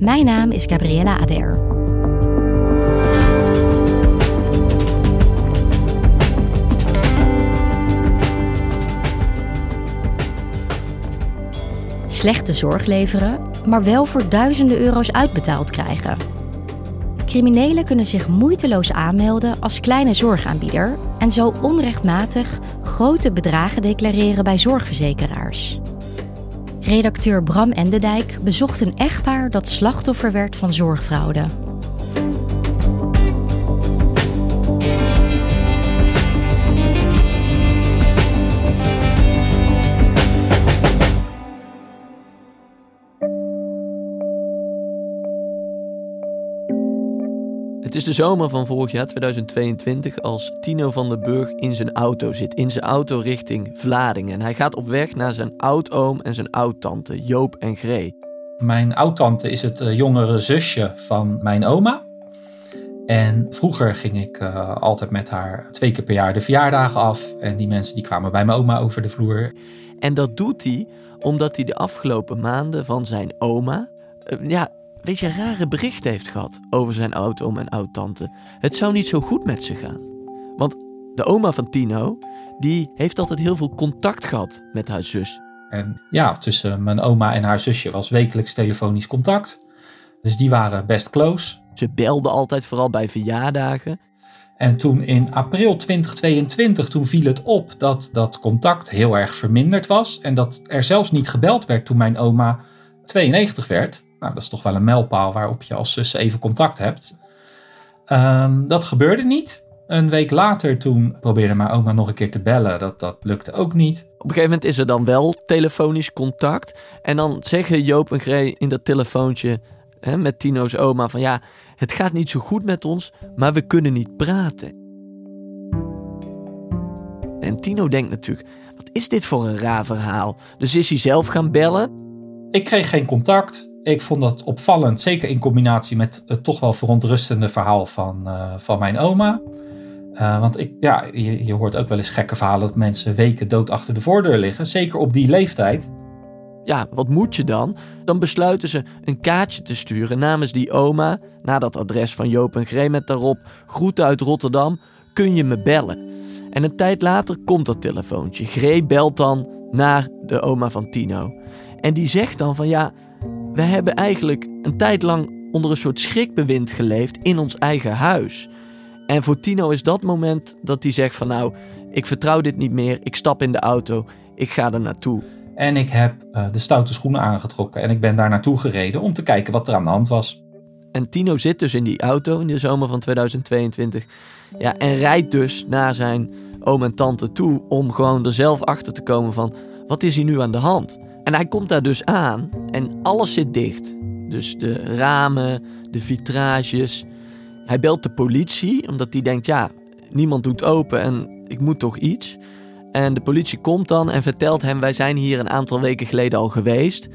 Mijn naam is Gabriella Ader. Slechte zorg leveren, maar wel voor duizenden euro's uitbetaald krijgen. Criminelen kunnen zich moeiteloos aanmelden als kleine zorgaanbieder en zo onrechtmatig grote bedragen declareren bij zorgverzekeraars. Redacteur Bram Endendijk bezocht een echtpaar dat slachtoffer werd van zorgfraude. Het is de zomer van vorig jaar 2022 als Tino van den Burg in zijn auto zit. In zijn auto richting Vlaardingen. En hij gaat op weg naar zijn oudoom en zijn oudtante Joop en Gree. Mijn oudtante is het eh, jongere zusje van mijn oma. En vroeger ging ik uh, altijd met haar twee keer per jaar de verjaardagen af. En die mensen die kwamen bij mijn oma over de vloer. En dat doet hij omdat hij de afgelopen maanden van zijn oma... Uh, ja, weet je, rare berichten heeft gehad over zijn oudoom en oudtante. Het zou niet zo goed met ze gaan. Want de oma van Tino, die heeft altijd heel veel contact gehad met haar zus. En ja, tussen mijn oma en haar zusje was wekelijks telefonisch contact. Dus die waren best close. Ze belden altijd vooral bij verjaardagen. En toen in april 2022, toen viel het op dat dat contact heel erg verminderd was. En dat er zelfs niet gebeld werd toen mijn oma 92 werd. Nou, dat is toch wel een mijlpaal waarop je als zus even contact hebt. Um, dat gebeurde niet. Een week later toen probeerde mijn oma nog een keer te bellen. Dat, dat lukte ook niet. Op een gegeven moment is er dan wel telefonisch contact. En dan zeggen Joop en Gree in dat telefoontje hè, met Tino's oma van ja, het gaat niet zo goed met ons, maar we kunnen niet praten. En Tino denkt natuurlijk, wat is dit voor een raar verhaal? Dus is hij zelf gaan bellen. Ik kreeg geen contact. Ik vond dat opvallend, zeker in combinatie met het toch wel verontrustende verhaal van, uh, van mijn oma. Uh, want ik, ja, je, je, hoort ook wel eens gekke verhalen dat mensen weken dood achter de voordeur liggen. Zeker op die leeftijd. Ja, wat moet je dan? Dan besluiten ze een kaartje te sturen namens die oma. Naar dat adres van Joop en Gree met daarop. Groeten uit Rotterdam, kun je me bellen? En een tijd later komt dat telefoontje. Gree belt dan naar de oma van Tino. En die zegt dan van ja, we hebben eigenlijk een tijd lang onder een soort schrikbewind geleefd in ons eigen huis. En voor Tino is dat moment dat hij zegt van nou, ik vertrouw dit niet meer, ik stap in de auto, ik ga er naartoe. En ik heb uh, de stoute schoenen aangetrokken en ik ben daar naartoe gereden om te kijken wat er aan de hand was. En Tino zit dus in die auto in de zomer van 2022 ja, en rijdt dus naar zijn oom en tante toe om gewoon er zelf achter te komen van wat is hier nu aan de hand? En hij komt daar dus aan en alles zit dicht. Dus de ramen, de vitrages. Hij belt de politie omdat hij denkt, ja, niemand doet open en ik moet toch iets. En de politie komt dan en vertelt hem, wij zijn hier een aantal weken geleden al geweest.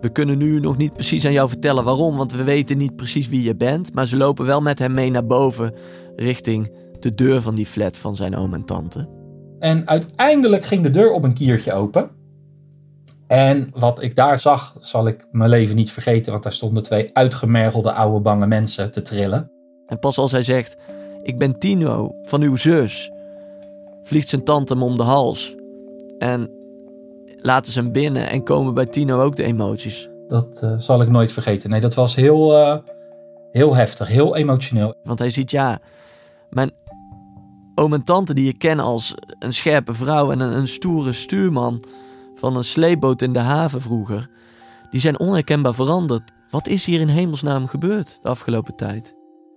We kunnen nu nog niet precies aan jou vertellen waarom, want we weten niet precies wie je bent. Maar ze lopen wel met hem mee naar boven richting de deur van die flat van zijn oom en tante. En uiteindelijk ging de deur op een kiertje open. En wat ik daar zag, zal ik mijn leven niet vergeten, want daar stonden twee uitgemergelde oude bange mensen te trillen. En pas als hij zegt: Ik ben Tino van uw zus, vliegt zijn tante hem om de hals. En laten ze hem binnen en komen bij Tino ook de emoties. Dat uh, zal ik nooit vergeten. Nee, dat was heel, uh, Heel heftig, heel emotioneel. Want hij ziet, ja, mijn oom en tante die je ken als een scherpe vrouw en een, een stoere stuurman van een sleepboot in de haven vroeger, die zijn onherkenbaar veranderd. Wat is hier in hemelsnaam gebeurd de afgelopen tijd?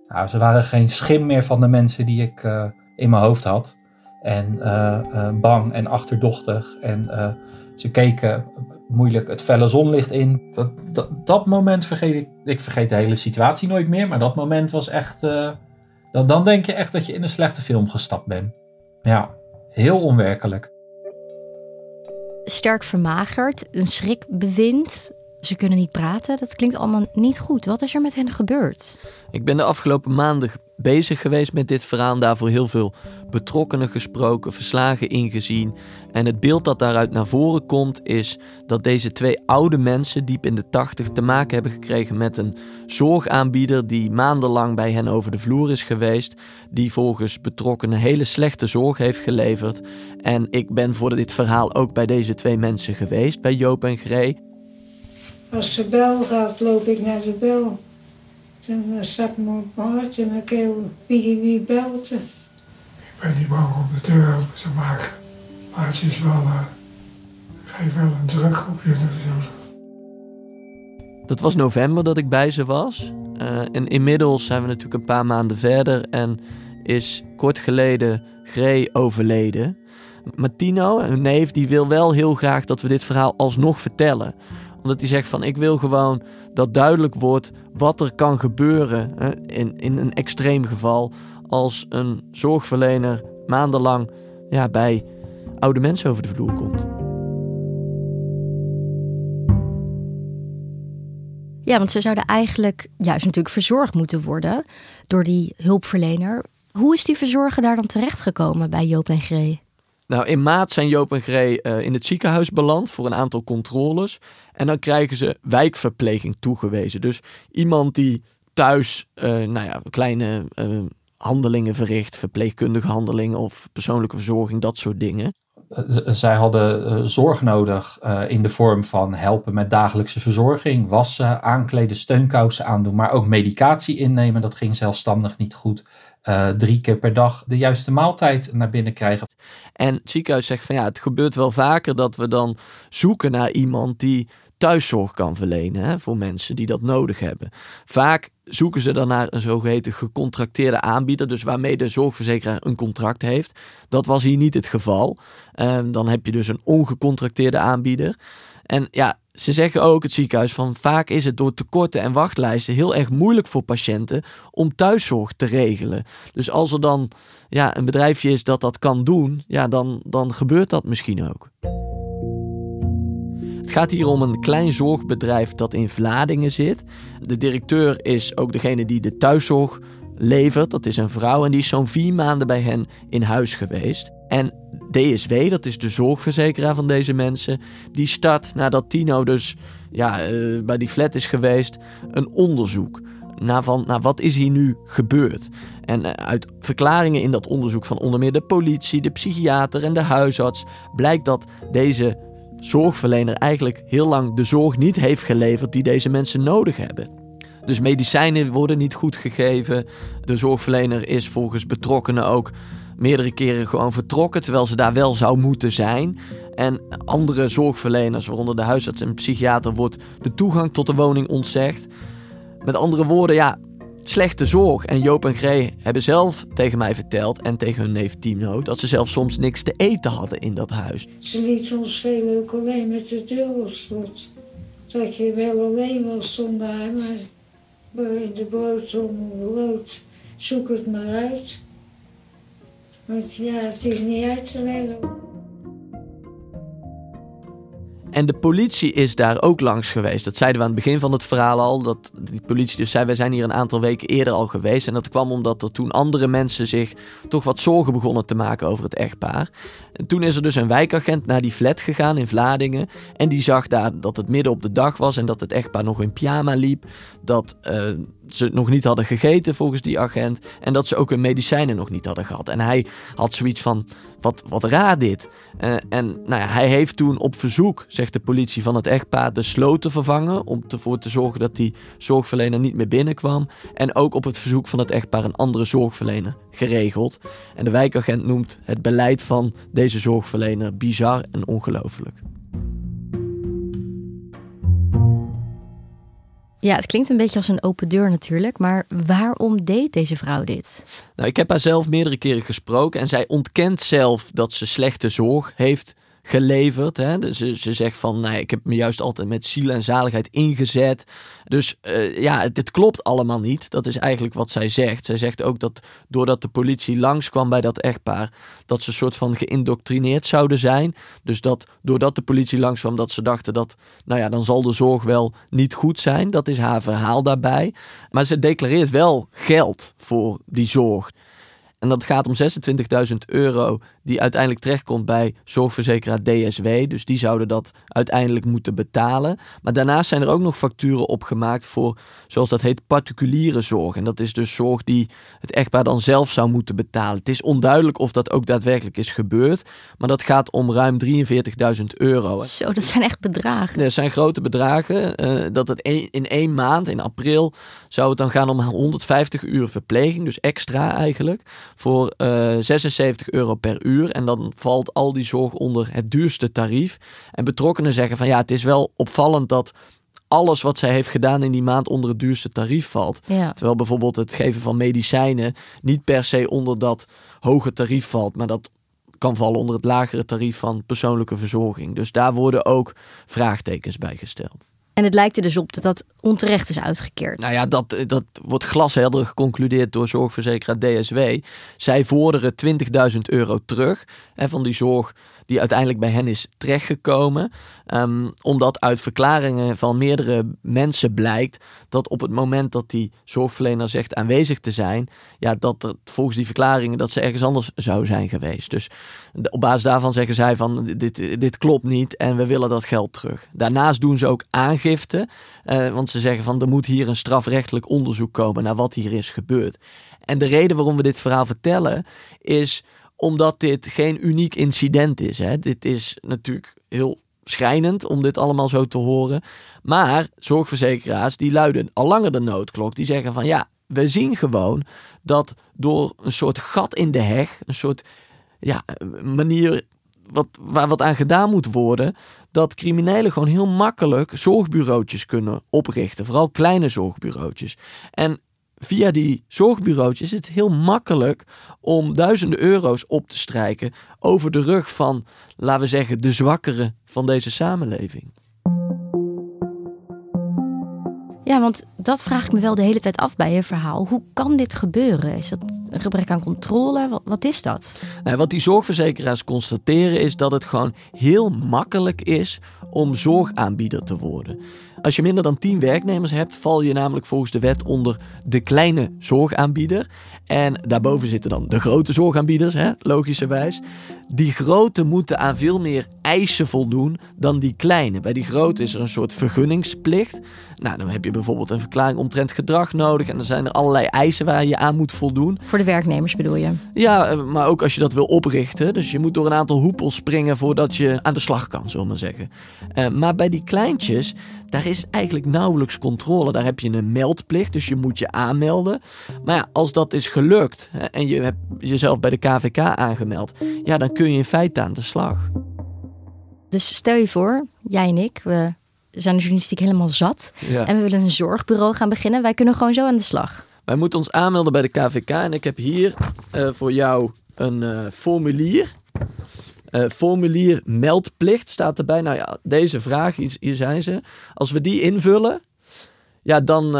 Nou, ze waren geen schim meer van de mensen die ik uh, in mijn hoofd had. En uh, uh, bang en achterdochtig. En ze keken moeilijk het felle zonlicht in. Dat, dat, dat, moment vergeet ik. Ik vergeet de hele situatie nooit meer. Maar dat moment was echt. dan, dan denk je echt dat je in een slechte film gestapt bent. Ja, heel onwerkelijk. Sterk vermagerd, een schrikbewind, ze kunnen niet praten. Dat klinkt allemaal niet goed. Wat is er met hen gebeurd? Ik ben de afgelopen maanden bezig geweest met dit verhaal. Daarvoor heel veel betrokkenen gesproken, verslagen ingezien. En het beeld dat daaruit naar voren komt is dat deze twee oude mensen, diep in de tachtig, te maken hebben gekregen met een zorgaanbieder die maandenlang bij hen over de vloer is geweest. Die volgens betrokkenen hele slechte zorg heeft geleverd. En ik ben voor dit verhaal ook bij deze twee mensen geweest, bij Joop en Gree. Als de bel gaat, loop ik naar de bel. Dan zak me op mijn hart en keel wie wie belt. Ik ben niet bang om de deur open te maken. Maar het is wel, uh, geef wel een druk op je natuurlijk. Dat was november dat ik bij ze was. Uh, en inmiddels zijn we natuurlijk een paar maanden verder en is kort geleden Grey overleden. Martino, hun neef, die wil wel heel graag dat we dit verhaal alsnog vertellen omdat hij zegt van ik wil gewoon dat duidelijk wordt wat er kan gebeuren hè, in, in een extreem geval als een zorgverlener maandenlang ja, bij oude mensen over de vloer komt. Ja, want ze zouden eigenlijk juist natuurlijk verzorgd moeten worden door die hulpverlener. Hoe is die verzorger daar dan terechtgekomen bij Joop en Gree? Nou, in maart zijn Joop en Gree uh, in het ziekenhuis beland voor een aantal controles. En dan krijgen ze wijkverpleging toegewezen. Dus iemand die thuis uh, nou ja, kleine uh, handelingen verricht, verpleegkundige handelingen of persoonlijke verzorging, dat soort dingen. Zij hadden zorg nodig in de vorm van helpen met dagelijkse verzorging, wassen, aankleden, steunkousen aandoen, maar ook medicatie innemen. Dat ging zelfstandig niet goed. Uh, drie keer per dag de juiste maaltijd naar binnen krijgen. En het ziekenhuis zegt van ja, het gebeurt wel vaker dat we dan zoeken naar iemand die thuiszorg kan verlenen hè, voor mensen die dat nodig hebben. Vaak zoeken ze dan naar een zogeheten gecontracteerde aanbieder, dus waarmee de zorgverzekeraar een contract heeft. Dat was hier niet het geval. Um, dan heb je dus een ongecontracteerde aanbieder. En ja, ze zeggen ook, het ziekenhuis, van vaak is het door tekorten en wachtlijsten heel erg moeilijk voor patiënten om thuiszorg te regelen. Dus als er dan ja, een bedrijfje is dat dat kan doen, ja, dan, dan gebeurt dat misschien ook. Het gaat hier om een klein zorgbedrijf dat in Vladingen zit. De directeur is ook degene die de thuiszorg levert. Dat is een vrouw en die is zo'n vier maanden bij hen in huis geweest. En DSW, dat is de zorgverzekeraar van deze mensen, die start nadat Tino dus ja, uh, bij die flat is geweest, een onderzoek. Naar, van, naar wat is hier nu gebeurd? En uh, uit verklaringen in dat onderzoek van onder meer de politie, de psychiater en de huisarts blijkt dat deze zorgverlener eigenlijk heel lang de zorg niet heeft geleverd die deze mensen nodig hebben. Dus medicijnen worden niet goed gegeven. De zorgverlener is volgens betrokkenen ook meerdere keren gewoon vertrokken, terwijl ze daar wel zou moeten zijn. En andere zorgverleners, waaronder de huisarts en psychiater, wordt de toegang tot de woning ontzegd. Met andere woorden, ja, slechte zorg. En Joop en Gree hebben zelf tegen mij verteld en tegen hun neef Tino dat ze zelf soms niks te eten hadden in dat huis. Ze liet ons veel ook alleen met de deur op. Dat je wel alleen was zonder maar in de brood om brood, zoek het maar uit. Want ja, het is niet uit te leggen. En de politie is daar ook langs geweest. Dat zeiden we aan het begin van het verhaal al. Dat die politie dus zei, wij zijn hier een aantal weken eerder al geweest. En dat kwam omdat er toen andere mensen zich toch wat zorgen begonnen te maken over het echtpaar. En toen is er dus een wijkagent naar die flat gegaan in Vladingen. En die zag daar dat het midden op de dag was en dat het echtpaar nog in pyjama liep. Dat uh, ze nog niet hadden gegeten volgens die agent. En dat ze ook hun medicijnen nog niet hadden gehad. En hij had zoiets van, wat, wat raar dit. Uh, en nou ja, hij heeft toen op verzoek, zegt de politie van het echtpaar, de sloten vervangen. Om ervoor te zorgen dat die zorgverlener niet meer binnenkwam. En ook op het verzoek van het echtpaar een andere zorgverlener geregeld. En de wijkagent noemt het beleid van deze zorgverlener bizar en ongelooflijk. Ja, het klinkt een beetje als een open deur natuurlijk, maar waarom deed deze vrouw dit? Nou, ik heb haar zelf meerdere keren gesproken en zij ontkent zelf dat ze slechte zorg heeft geleverd. Hè? Dus ze, ze zegt van, nou, ik heb me juist altijd met ziel en zaligheid ingezet. Dus uh, ja, dit klopt allemaal niet. Dat is eigenlijk wat zij zegt. Zij zegt ook dat doordat de politie langskwam bij dat echtpaar, dat ze soort van geïndoctrineerd zouden zijn. Dus dat doordat de politie langskwam, dat ze dachten dat, nou ja, dan zal de zorg wel niet goed zijn. Dat is haar verhaal daarbij. Maar ze declareert wel geld voor die zorg. En dat gaat om 26.000 euro die uiteindelijk terechtkomt bij zorgverzekeraar DSW. Dus die zouden dat uiteindelijk moeten betalen. Maar daarnaast zijn er ook nog facturen opgemaakt voor, zoals dat heet, particuliere zorg. En dat is dus zorg die het echtpaar dan zelf zou moeten betalen. Het is onduidelijk of dat ook daadwerkelijk is gebeurd. Maar dat gaat om ruim 43.000 euro. Zo, dat zijn echt bedragen. Dat zijn grote bedragen. Uh, dat het in één maand, in april, zou het dan gaan om 150 uur verpleging. Dus extra eigenlijk. Voor uh, eh, 76 euro per uur. En dan valt al die zorg onder het duurste tarief. En betrokkenen zeggen van ja, het is wel opvallend dat alles wat zij heeft gedaan in die maand onder het duurste tarief valt. Terwijl bijvoorbeeld het geven van medicijnen niet per se onder dat hoge tarief valt, maar dat kan vallen onder het lagere tarief van persoonlijke verzorging. Dus daar worden ook vraagtekens bij gesteld. En het lijkt er dus op dat dat onterecht is uitgekeerd. Nou ja, dat, dat wordt glashelder geconcludeerd door zorgverzekeraar DSW. Zij vorderen 20.000 euro terug hè, van die zorg die uiteindelijk bij hen is terechtgekomen. Um, omdat uit verklaringen van meerdere mensen blijkt dat op het moment dat die zorgverlener zegt aanwezig te zijn, ja, dat er volgens die verklaringen dat ze ergens anders zou zijn geweest. Dus op basis daarvan zeggen zij van dit, dit klopt niet en we willen dat geld terug. Daarnaast doen ze ook aangifte, uh, want ze zeggen van er moet hier een strafrechtelijk onderzoek komen naar wat hier is gebeurd. En de reden waarom we dit verhaal vertellen is omdat dit geen uniek incident is. Hè. Dit is natuurlijk heel schrijnend om dit allemaal zo te horen. Maar zorgverzekeraars die luiden al langer de noodklok. Die zeggen van ja, we zien gewoon dat door een soort gat in de heg, een soort ja, manier wat, waar wat aan gedaan moet worden, dat criminelen gewoon heel makkelijk zorgbureautjes kunnen oprichten. Vooral kleine zorgbureautjes. En via die zorgbureautjes is het heel makkelijk om duizenden euro's op te strijken over de rug van, laten we zeggen, de zwakkeren van deze samenleving. Ja, want dat vraag ik me wel de hele tijd af bij je verhaal. Hoe kan dit gebeuren? Is dat een gebrek aan controle? Wat, is dat? Nou, wat die zorgverzekeraars constateren is dat het gewoon heel makkelijk is om zorgaanbieder te worden. Als je minder dan 10 werknemers hebt, val je namelijk volgens de wet onder de kleine zorgaanbieder. En daarboven zitten dan de grote zorgaanbieders, hè, logischerwijs. Die grote moeten aan veel meer eisen voldoen dan die kleine. Bij die grote is er een soort vergunningsplicht. Nou, dan heb je bijvoorbeeld een verklaring omtrent gedrag nodig. En dan zijn er allerlei eisen waar je aan moet voldoen. Voor de werknemers bedoel je? Ja, eh, maar ook als je dat wil oprichten. Dus je moet door een aantal hoepels springen voordat je aan de slag kan, zullen we maar zeggen. Uh, maar bij die kleintjes, daar is eigenlijk nauwelijks controle. Daar heb je een meldplicht, dus je moet je aanmelden. Maar ja, als dat is gelukt hè, en je hebt jezelf bij de KVK aangemeld, ja, dan kun je in feite aan de slag. Dus stel je voor, jij en ik, we zijn de journalistiek helemaal zat. En we willen een zorgbureau gaan beginnen. Wij kunnen gewoon zo aan de slag. Wij moeten ons aanmelden bij de KVK. En ik heb hier uh, voor jou een uh, formulier. Uh, formulier meldplicht staat erbij. Nou ja, deze vraag, hier zijn ze. Als we die invullen, ja, dan,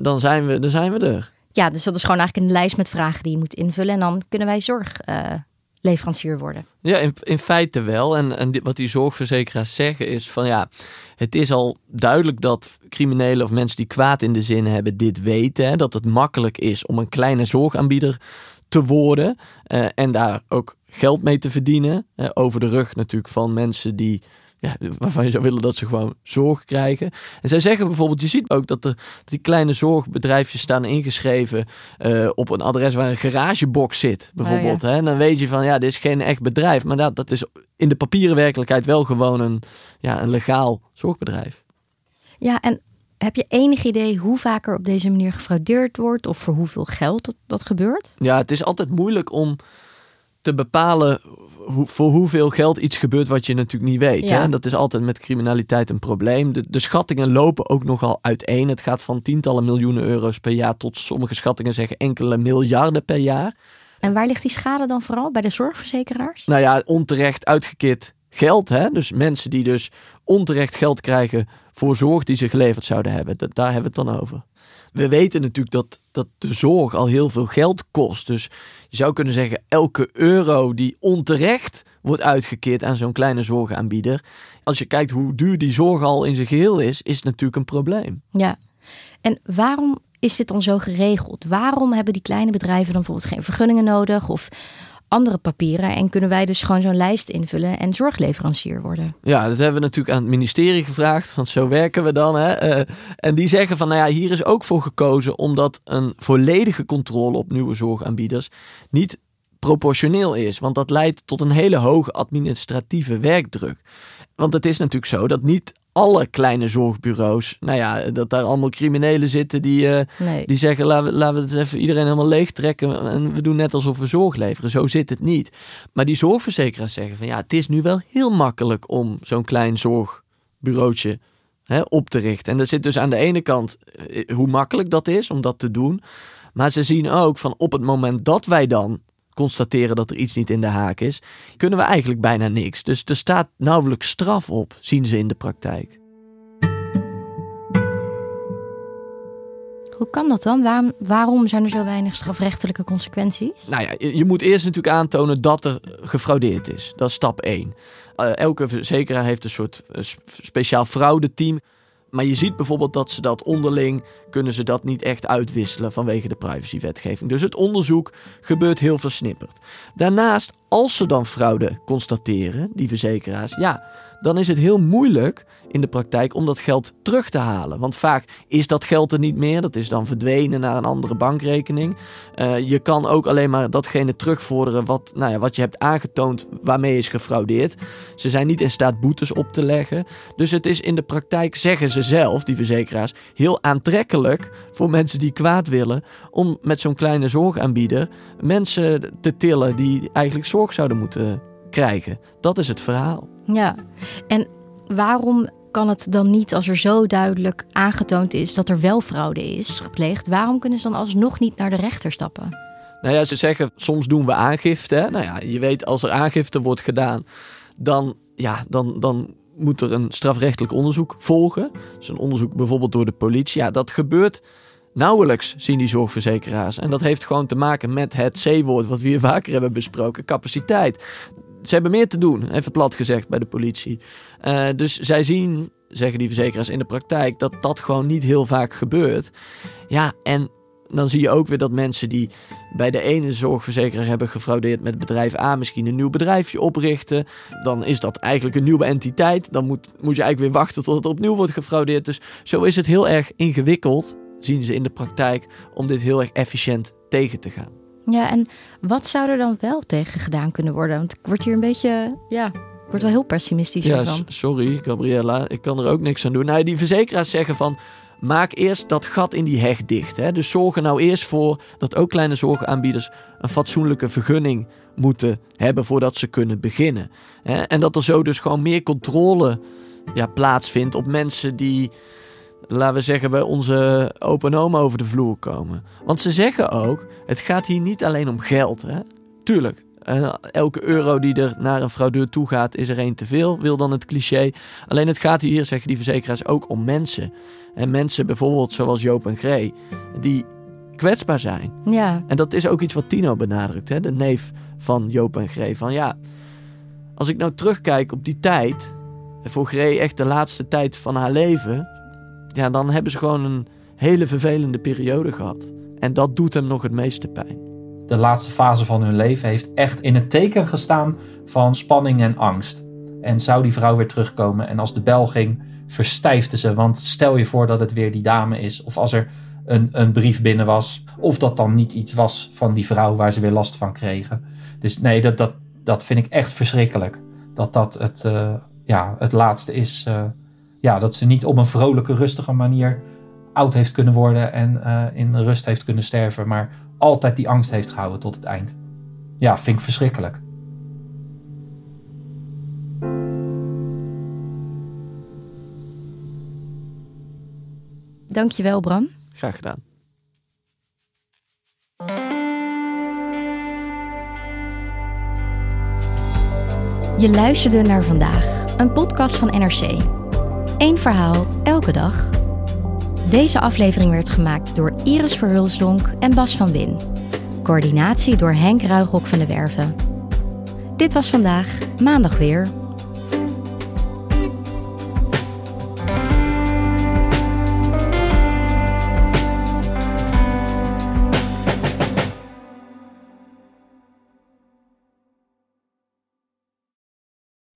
dan, zijn we, dan zijn we er. Ja, dus dat is gewoon eigenlijk een lijst met vragen die je moet invullen. En dan kunnen wij zorgleverancier worden. Ja, in, in feite wel. En, en wat die zorgverzekeraars zeggen is van ja, het is al duidelijk dat criminelen of mensen die kwaad in de zin hebben dit weten. Hè, dat het makkelijk is om een kleine zorgaanbieder te worden uh, en daar ook geld mee te verdienen. Over de rug natuurlijk van mensen die ja, waarvan je zou willen dat ze gewoon zorg krijgen. En zij zeggen bijvoorbeeld, je ziet ook dat er die kleine zorgbedrijfjes staan ingeschreven uh, op een adres waar een garagebox zit, bijvoorbeeld. Oh, hè? En dan weet je van, ja, dit is geen echt bedrijf, maar dat, dat is in de papieren werkelijkheid wel gewoon een, ja, een legaal zorgbedrijf. Ja, en heb je enig idee hoe vaker op deze manier gefraudeerd wordt of voor hoeveel geld dat, dat gebeurt? Ja, het is altijd moeilijk om te bepalen voor hoeveel geld iets gebeurt wat je natuurlijk niet weet. Hè? Dat is altijd met criminaliteit een probleem. De, de, schattingen lopen ook nogal uiteen. Het gaat van tientallen miljoenen euro's per jaar tot sommige schattingen zeggen enkele miljarden per jaar. En waar ligt die schade dan vooral? Bij de zorgverzekeraars? Nou ja, onterecht uitgekeerd geld. Hè? Dus mensen die dus onterecht geld krijgen voor zorg die ze geleverd zouden hebben. Dat, daar hebben we het dan over. We weten natuurlijk dat, dat de zorg al heel veel geld kost. Dus je zou kunnen zeggen, elke euro die onterecht wordt uitgekeerd aan zo'n kleine zorgaanbieder. Als je kijkt hoe duur die zorg al in zijn geheel is, is het natuurlijk een probleem. Ja, en waarom is dit dan zo geregeld? Waarom hebben die kleine bedrijven dan bijvoorbeeld geen vergunningen nodig? Of andere papieren en kunnen wij dus gewoon zo'n lijst invullen en zorgleverancier worden. Ja, dat hebben we natuurlijk aan het ministerie gevraagd, want zo werken we dan. Hè? Eh, en die zeggen van, nou ja, hier is ook voor gekozen omdat een volledige controle op nieuwe zorgaanbieders niet proportioneel is, want dat leidt tot een hele hoge administratieve werkdruk. Want het is natuurlijk zo dat niet alle kleine zorgbureaus, nou ja, dat daar allemaal criminelen zitten die, uh, die zeggen: laten we, laten we het even iedereen helemaal leeg trekken en we doen net alsof we zorg leveren. Zo zit het niet. Maar die zorgverzekeraars zeggen: van ja, het is nu wel heel makkelijk om zo'n klein zorgbureautje hè, op te richten. En er zit dus aan de ene kant eh, hoe makkelijk dat is om dat te doen. Maar ze zien ook van op het moment dat wij dan constateren dat er iets niet in de haak is, kunnen we eigenlijk bijna niks. Dus er staat nauwelijks straf op, zien ze in de praktijk. Hoe kan dat dan? Waarom, waarom zijn er zo weinig strafrechtelijke consequenties? Nou ja, je moet eerst natuurlijk aantonen dat er gefraudeerd is. Dat is stap 1. Uh, elke verzekeraar heeft een soort uh, speciaal fraudeteam. Maar je ziet bijvoorbeeld dat ze dat onderling kunnen ze dat niet echt uitwisselen vanwege de privacywetgeving. Dus het onderzoek gebeurt heel versnipperd. Daarnaast, als ze dan fraude constateren, die verzekeraars, ja, dan is het heel moeilijk in de praktijk om dat geld terug te halen. Want vaak is dat geld er niet meer. Dat is dan verdwenen naar een andere bankrekening. Uh, je kan ook alleen maar datgene terugvorderen wat, nou ja, wat je hebt aangetoond waarmee is gefraudeerd. Ze zijn niet in staat boetes op te leggen. Dus het is in de praktijk, zeggen ze zelf, die verzekeraars, heel aantrekkelijk voor mensen die kwaad willen om met zo'n kleine zorgaanbieder mensen te tillen die eigenlijk zorg zouden moeten krijgen. Dat is het verhaal. Ja, en waarom kan het dan niet, als er zo duidelijk aangetoond is dat er wel fraude is gepleegd, waarom kunnen ze dan alsnog niet naar de rechter stappen? Nou ja, ze zeggen soms doen we aangifte. Hè? Nou ja, je weet als er aangifte wordt gedaan, dan, ja, dan, dan moet er een strafrechtelijk onderzoek volgen. Dus een onderzoek bijvoorbeeld door de politie. Ja, dat gebeurt nauwelijks, zien die zorgverzekeraars. En dat heeft gewoon te maken met het C-woord wat we hier vaker hebben besproken, capaciteit ze hebben meer te doen, even plat gezegd, bij de politie. Uh, dus zij zien, zeggen die verzekeraars in de praktijk, dat dat gewoon niet heel vaak gebeurt. Ja, en dan zie je ook weer dat mensen die bij de ene zorgverzekeraar hebben gefraudeerd met bedrijf A misschien een nieuw bedrijfje oprichten. Dan is dat eigenlijk een nieuwe entiteit. Dan moet, moet je eigenlijk weer wachten tot het opnieuw wordt gefraudeerd. Dus zo is het heel erg ingewikkeld, zien ze in de praktijk, om dit heel erg efficiënt tegen te gaan. Ja, en wat zou er dan wel tegen gedaan kunnen worden? Want ik word hier een beetje, ja, ik word wel heel pessimistisch ja, sorry Gabriella, ik kan er ook niks aan doen. Nou, die verzekeraars zeggen van, maak eerst dat gat in die heg dicht. Hè? Dus zorg er nou eerst voor dat ook kleine zorgaanbieders een fatsoenlijke vergunning moeten hebben voordat ze kunnen beginnen. Hè? En dat er zo dus gewoon meer controle ja, plaatsvindt op mensen die laten we zeggen, bij onze open oma over de vloer komen. Want ze zeggen ook, het gaat hier niet alleen om geld. Hè? Tuurlijk, elke euro die er naar een fraudeur toe gaat, is er één te veel, wil dan het cliché. Alleen het gaat hier, zeggen die verzekeraars, ook om mensen. En mensen bijvoorbeeld zoals Joop en Gree, die kwetsbaar zijn. Ja. En dat is ook iets wat Tino benadrukt, hè? de neef van Joop en Gree. Van ja, als ik nou terugkijk op die tijd, voor Gree echt de laatste tijd van haar leven ja, dan hebben ze gewoon een hele vervelende periode gehad. En dat doet hem nog het meeste pijn. De laatste fase van hun leven heeft echt in het teken gestaan van spanning en angst. En zou die vrouw weer terugkomen en als de bel ging, verstijfde ze. Want stel je voor dat het weer die dame is. Of als er een, een brief binnen was. Of dat dan niet iets was van die vrouw waar ze weer last van kregen. Dus nee, dat, dat, dat vind ik echt verschrikkelijk. Dat dat het, uh, ja, het laatste is. Uh, ja, dat ze niet op een vrolijke, rustige manier oud heeft kunnen worden en uh, in rust heeft kunnen sterven. Maar altijd die angst heeft gehouden tot het eind. Ja, vind ik verschrikkelijk. Dankjewel, Bram. Graag gedaan. Je luisterde naar vandaag, een podcast van NRC. Eén verhaal, elke dag. Deze aflevering werd gemaakt door Iris Verhulsdonk en Bas van Win. Coördinatie door Henk Ruigrok van de Werven. Dit was vandaag, maandag weer.